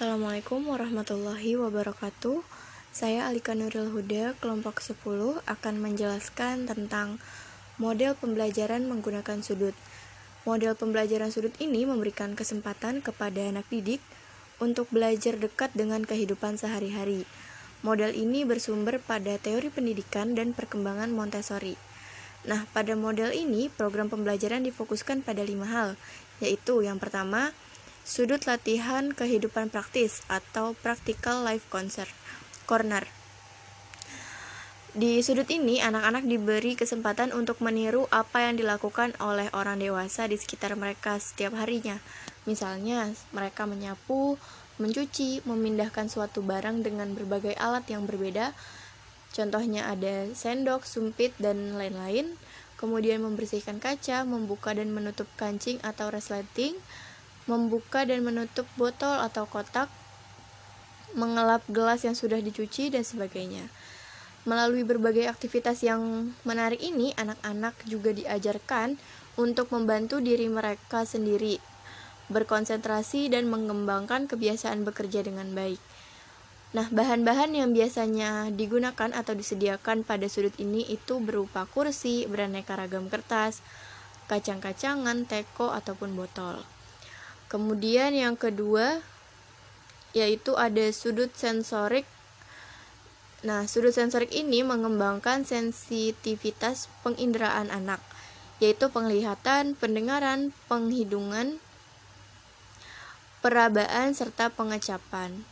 Assalamualaikum warahmatullahi wabarakatuh. Saya Alika Nuril Huda, kelompok 10 akan menjelaskan tentang model pembelajaran menggunakan sudut. Model pembelajaran sudut ini memberikan kesempatan kepada anak didik untuk belajar dekat dengan kehidupan sehari-hari. Model ini bersumber pada teori pendidikan dan perkembangan Montessori. Nah, pada model ini program pembelajaran difokuskan pada lima hal, yaitu yang pertama, Sudut latihan kehidupan praktis atau practical life concert corner. Di sudut ini, anak-anak diberi kesempatan untuk meniru apa yang dilakukan oleh orang dewasa di sekitar mereka setiap harinya. Misalnya, mereka menyapu, mencuci, memindahkan suatu barang dengan berbagai alat yang berbeda. Contohnya ada sendok, sumpit, dan lain-lain. Kemudian membersihkan kaca, membuka dan menutup kancing atau resleting, membuka dan menutup botol atau kotak, mengelap gelas yang sudah dicuci, dan sebagainya. Melalui berbagai aktivitas yang menarik ini, anak-anak juga diajarkan untuk membantu diri mereka sendiri, berkonsentrasi, dan mengembangkan kebiasaan bekerja dengan baik. Nah, bahan-bahan yang biasanya digunakan atau disediakan pada sudut ini itu berupa kursi, beraneka ragam kertas, kacang-kacangan, teko, ataupun botol. Kemudian yang kedua yaitu ada sudut sensorik. Nah, sudut sensorik ini mengembangkan sensitivitas penginderaan anak, yaitu penglihatan, pendengaran, penghidungan, perabaan serta pengecapan.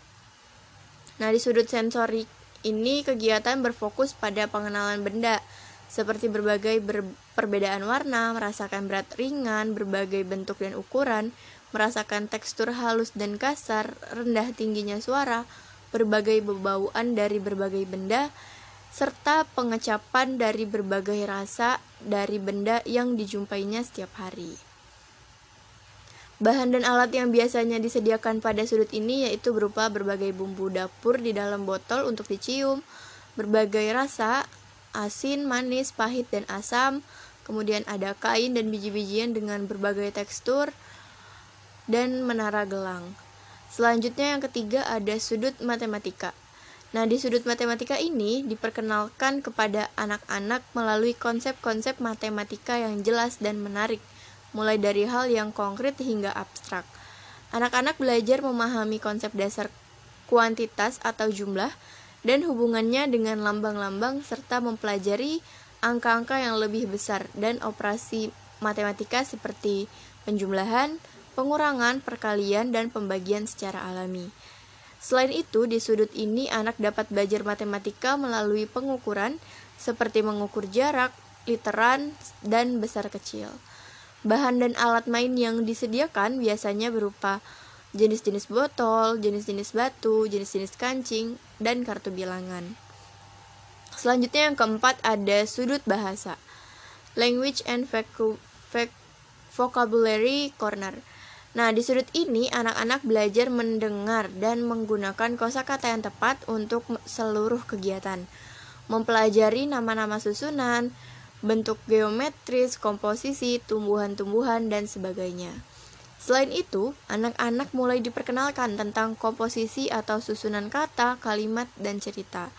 Nah, di sudut sensorik ini kegiatan berfokus pada pengenalan benda seperti berbagai ber perbedaan warna, merasakan berat ringan, berbagai bentuk dan ukuran, merasakan tekstur halus dan kasar, rendah tingginya suara, berbagai bebauan dari berbagai benda, serta pengecapan dari berbagai rasa dari benda yang dijumpainya setiap hari. Bahan dan alat yang biasanya disediakan pada sudut ini yaitu berupa berbagai bumbu dapur di dalam botol untuk dicium, berbagai rasa, asin, manis, pahit, dan asam, kemudian ada kain dan biji-bijian dengan berbagai tekstur, dan menara gelang. Selanjutnya yang ketiga ada sudut matematika. Nah, di sudut matematika ini diperkenalkan kepada anak-anak melalui konsep-konsep matematika yang jelas dan menarik, mulai dari hal yang konkret hingga abstrak. Anak-anak belajar memahami konsep dasar kuantitas atau jumlah dan hubungannya dengan lambang-lambang serta mempelajari angka-angka yang lebih besar dan operasi matematika seperti penjumlahan, pengurangan, perkalian, dan pembagian secara alami. Selain itu, di sudut ini anak dapat belajar matematika melalui pengukuran seperti mengukur jarak, literan, dan besar kecil. Bahan dan alat main yang disediakan biasanya berupa jenis-jenis botol, jenis-jenis batu, jenis-jenis kancing, dan kartu bilangan. Selanjutnya yang keempat ada sudut bahasa. Language and Vocabulary Corner. Nah, di sudut ini anak-anak belajar mendengar dan menggunakan kosakata yang tepat untuk seluruh kegiatan. Mempelajari nama-nama susunan, bentuk geometris, komposisi, tumbuhan-tumbuhan, dan sebagainya. Selain itu, anak-anak mulai diperkenalkan tentang komposisi atau susunan kata, kalimat, dan cerita.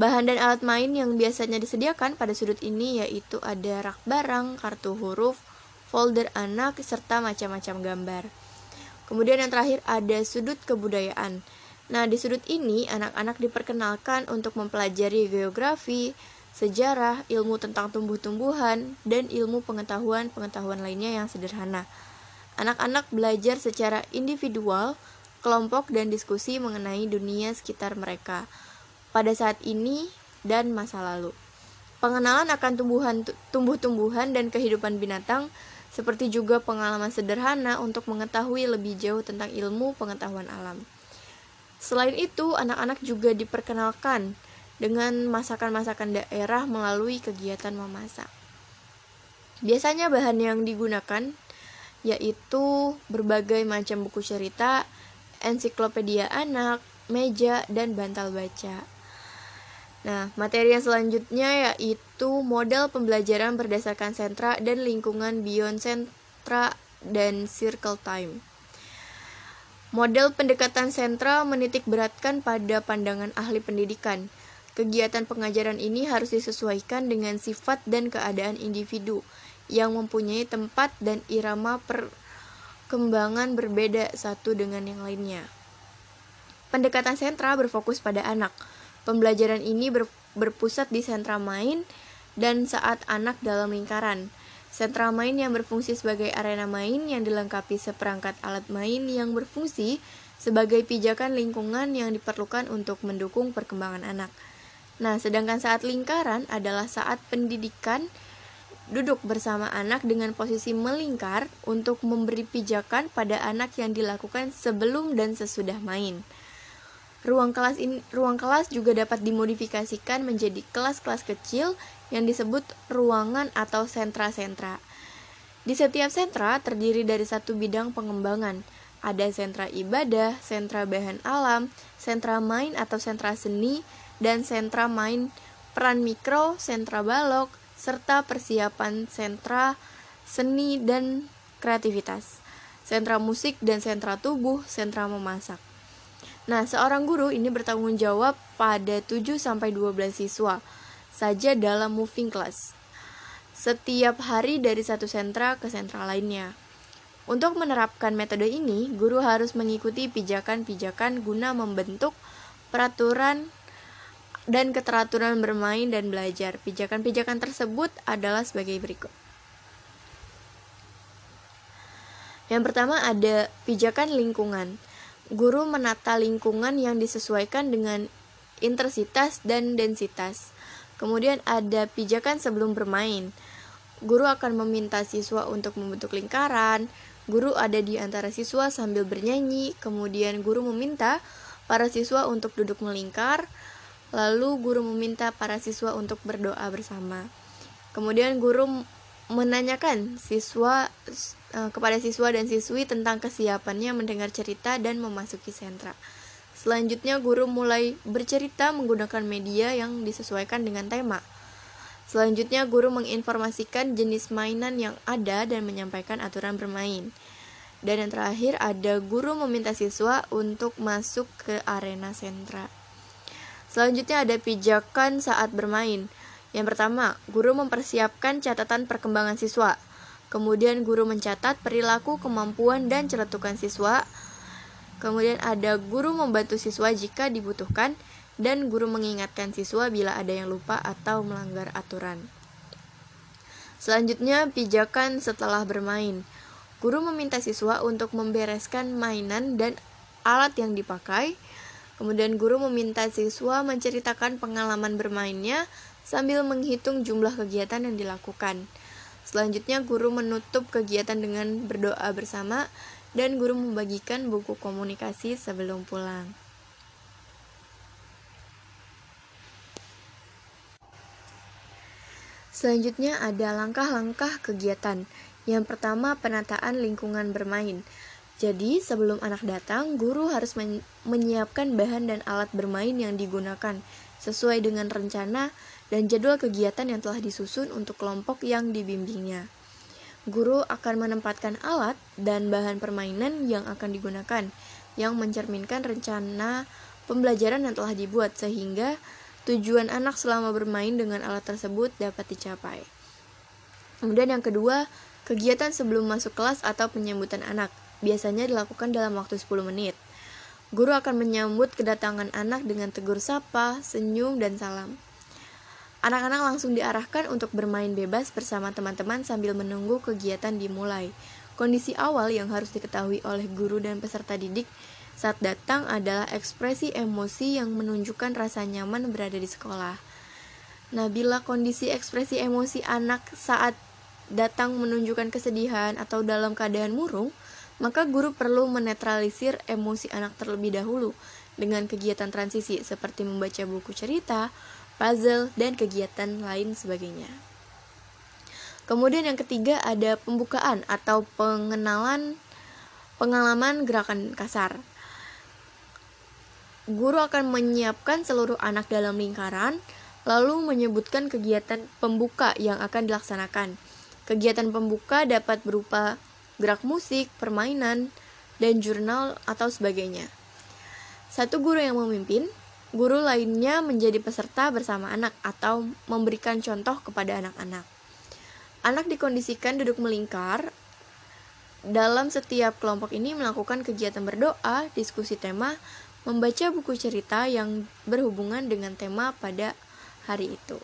Bahan dan alat main yang biasanya disediakan pada sudut ini yaitu ada rak barang, kartu huruf, folder anak, serta macam-macam gambar. Kemudian yang terakhir ada sudut kebudayaan. Nah, di sudut ini anak-anak diperkenalkan untuk mempelajari geografi, sejarah, ilmu tentang tumbuh-tumbuhan, dan ilmu pengetahuan-pengetahuan lainnya yang sederhana. Anak-anak belajar secara individual, kelompok, dan diskusi mengenai dunia sekitar mereka pada saat ini dan masa lalu. Pengenalan akan tumbuhan tumbuh-tumbuhan dan kehidupan binatang seperti juga pengalaman sederhana untuk mengetahui lebih jauh tentang ilmu pengetahuan alam. Selain itu, anak-anak juga diperkenalkan dengan masakan-masakan daerah melalui kegiatan memasak. Biasanya bahan yang digunakan yaitu berbagai macam buku cerita, ensiklopedia anak, meja, dan bantal baca. Nah, materi yang selanjutnya yaitu model pembelajaran berdasarkan sentra dan lingkungan beyond sentra dan circle time. Model pendekatan sentra menitik beratkan pada pandangan ahli pendidikan. Kegiatan pengajaran ini harus disesuaikan dengan sifat dan keadaan individu yang mempunyai tempat dan irama perkembangan berbeda satu dengan yang lainnya. Pendekatan sentra berfokus pada anak. Pembelajaran ini ber, berpusat di sentra main dan saat anak dalam lingkaran. Sentra main yang berfungsi sebagai arena main yang dilengkapi seperangkat alat main yang berfungsi sebagai pijakan lingkungan yang diperlukan untuk mendukung perkembangan anak. Nah, sedangkan saat lingkaran adalah saat pendidikan duduk bersama anak dengan posisi melingkar untuk memberi pijakan pada anak yang dilakukan sebelum dan sesudah main. Ruang kelas ini, ruang kelas juga dapat dimodifikasikan menjadi kelas-kelas kecil yang disebut ruangan atau sentra-sentra. Di setiap sentra terdiri dari satu bidang pengembangan. Ada sentra ibadah, sentra bahan alam, sentra main atau sentra seni, dan sentra main peran mikro, sentra balok, serta persiapan sentra seni dan kreativitas, sentra musik dan sentra tubuh, sentra memasak. Nah, seorang guru ini bertanggung jawab pada 7 sampai 12 siswa saja dalam moving class. Setiap hari dari satu sentra ke sentra lainnya. Untuk menerapkan metode ini, guru harus mengikuti pijakan-pijakan guna membentuk peraturan dan keteraturan bermain dan belajar. Pijakan-pijakan tersebut adalah sebagai berikut. Yang pertama ada pijakan lingkungan guru menata lingkungan yang disesuaikan dengan intensitas dan densitas. Kemudian ada pijakan sebelum bermain. Guru akan meminta siswa untuk membentuk lingkaran. Guru ada di antara siswa sambil bernyanyi. Kemudian guru meminta para siswa untuk duduk melingkar. Lalu guru meminta para siswa untuk berdoa bersama. Kemudian guru menanyakan siswa uh, kepada siswa dan siswi tentang kesiapannya mendengar cerita dan memasuki sentra. Selanjutnya guru mulai bercerita menggunakan media yang disesuaikan dengan tema. Selanjutnya guru menginformasikan jenis mainan yang ada dan menyampaikan aturan bermain. Dan yang terakhir ada guru meminta siswa untuk masuk ke arena sentra. Selanjutnya ada pijakan saat bermain. Yang pertama, guru mempersiapkan catatan perkembangan siswa. Kemudian guru mencatat perilaku, kemampuan, dan celetukan siswa. Kemudian ada guru membantu siswa jika dibutuhkan dan guru mengingatkan siswa bila ada yang lupa atau melanggar aturan. Selanjutnya, pijakan setelah bermain. Guru meminta siswa untuk membereskan mainan dan alat yang dipakai. Kemudian guru meminta siswa menceritakan pengalaman bermainnya sambil menghitung jumlah kegiatan yang dilakukan. Selanjutnya, guru menutup kegiatan dengan berdoa bersama dan guru membagikan buku komunikasi sebelum pulang. Selanjutnya ada langkah-langkah kegiatan. Yang pertama, penataan lingkungan bermain. Jadi, sebelum anak datang, guru harus menyiapkan bahan dan alat bermain yang digunakan sesuai dengan rencana dan jadwal kegiatan yang telah disusun untuk kelompok yang dibimbingnya. Guru akan menempatkan alat dan bahan permainan yang akan digunakan, yang mencerminkan rencana pembelajaran yang telah dibuat, sehingga tujuan anak selama bermain dengan alat tersebut dapat dicapai. Kemudian, yang kedua, kegiatan sebelum masuk kelas atau penyambutan anak biasanya dilakukan dalam waktu 10 menit. Guru akan menyambut kedatangan anak dengan tegur sapa, senyum, dan salam. Anak-anak langsung diarahkan untuk bermain bebas bersama teman-teman sambil menunggu kegiatan dimulai. Kondisi awal yang harus diketahui oleh guru dan peserta didik saat datang adalah ekspresi emosi yang menunjukkan rasa nyaman berada di sekolah. Nah, bila kondisi ekspresi emosi anak saat datang menunjukkan kesedihan atau dalam keadaan murung, maka guru perlu menetralisir emosi anak terlebih dahulu dengan kegiatan transisi seperti membaca buku cerita, puzzle, dan kegiatan lain sebagainya. Kemudian yang ketiga ada pembukaan atau pengenalan pengalaman gerakan kasar. Guru akan menyiapkan seluruh anak dalam lingkaran, lalu menyebutkan kegiatan pembuka yang akan dilaksanakan. Kegiatan pembuka dapat berupa gerak musik, permainan, dan jurnal atau sebagainya. Satu guru yang memimpin, guru lainnya menjadi peserta bersama anak atau memberikan contoh kepada anak-anak. Anak dikondisikan duduk melingkar. Dalam setiap kelompok ini melakukan kegiatan berdoa, diskusi tema, membaca buku cerita yang berhubungan dengan tema pada hari itu.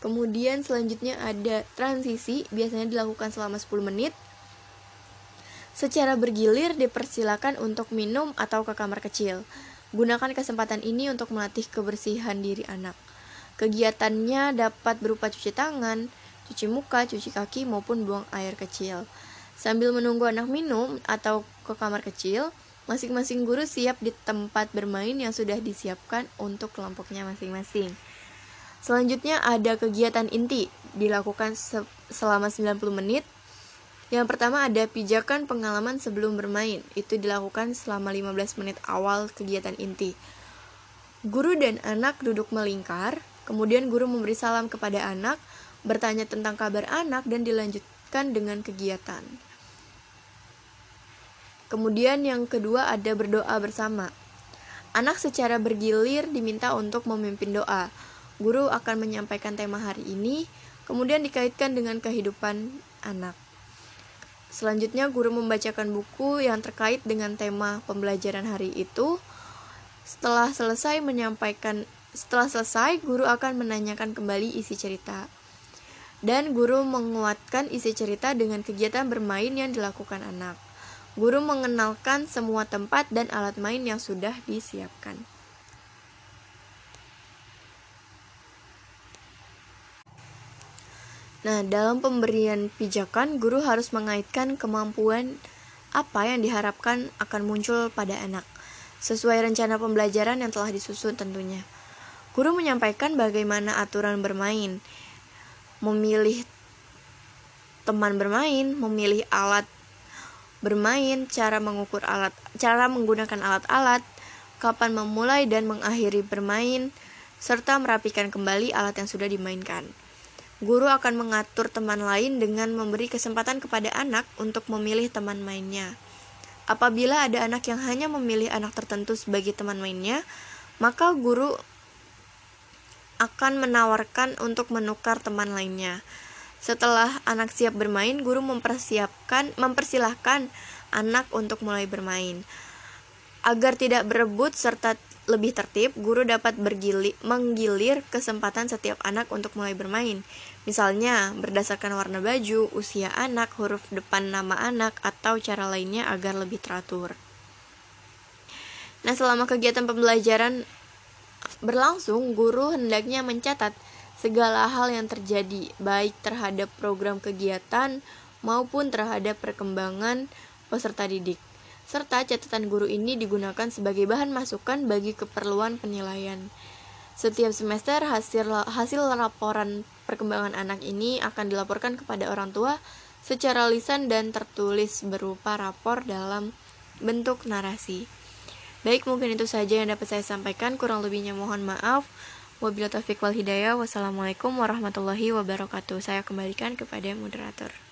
Kemudian selanjutnya ada transisi, biasanya dilakukan selama 10 menit. Secara bergilir dipersilakan untuk minum atau ke kamar kecil. Gunakan kesempatan ini untuk melatih kebersihan diri anak. Kegiatannya dapat berupa cuci tangan, cuci muka, cuci kaki, maupun buang air kecil. Sambil menunggu anak minum atau ke kamar kecil, masing-masing guru siap di tempat bermain yang sudah disiapkan untuk kelompoknya masing-masing. Selanjutnya ada kegiatan inti dilakukan se selama 90 menit. Yang pertama ada pijakan pengalaman sebelum bermain. Itu dilakukan selama 15 menit awal kegiatan inti. Guru dan anak duduk melingkar, kemudian guru memberi salam kepada anak, bertanya tentang kabar anak dan dilanjutkan dengan kegiatan. Kemudian yang kedua ada berdoa bersama. Anak secara bergilir diminta untuk memimpin doa. Guru akan menyampaikan tema hari ini, kemudian dikaitkan dengan kehidupan anak. Selanjutnya, guru membacakan buku yang terkait dengan tema pembelajaran hari itu. Setelah selesai menyampaikan, setelah selesai, guru akan menanyakan kembali isi cerita. Dan guru menguatkan isi cerita dengan kegiatan bermain yang dilakukan anak. Guru mengenalkan semua tempat dan alat main yang sudah disiapkan. Nah, dalam pemberian pijakan, guru harus mengaitkan kemampuan apa yang diharapkan akan muncul pada anak, sesuai rencana pembelajaran yang telah disusun tentunya. Guru menyampaikan bagaimana aturan bermain, memilih teman bermain, memilih alat bermain, cara mengukur alat, cara menggunakan alat-alat, kapan memulai dan mengakhiri bermain, serta merapikan kembali alat yang sudah dimainkan. Guru akan mengatur teman lain dengan memberi kesempatan kepada anak untuk memilih teman mainnya. Apabila ada anak yang hanya memilih anak tertentu sebagai teman mainnya, maka guru akan menawarkan untuk menukar teman lainnya. Setelah anak siap bermain, guru mempersiapkan mempersilahkan anak untuk mulai bermain. Agar tidak berebut serta lebih tertib, guru dapat bergilir, menggilir kesempatan setiap anak untuk mulai bermain. Misalnya, berdasarkan warna baju, usia anak, huruf depan nama anak, atau cara lainnya agar lebih teratur. Nah, selama kegiatan pembelajaran berlangsung, guru hendaknya mencatat segala hal yang terjadi, baik terhadap program kegiatan maupun terhadap perkembangan peserta didik serta catatan guru ini digunakan sebagai bahan masukan bagi keperluan penilaian. Setiap semester hasil hasil laporan perkembangan anak ini akan dilaporkan kepada orang tua secara lisan dan tertulis berupa rapor dalam bentuk narasi. Baik, mungkin itu saja yang dapat saya sampaikan. Kurang lebihnya mohon maaf. Wabillahi taufiq wal hidayah. Wassalamualaikum warahmatullahi wabarakatuh. Saya kembalikan kepada moderator.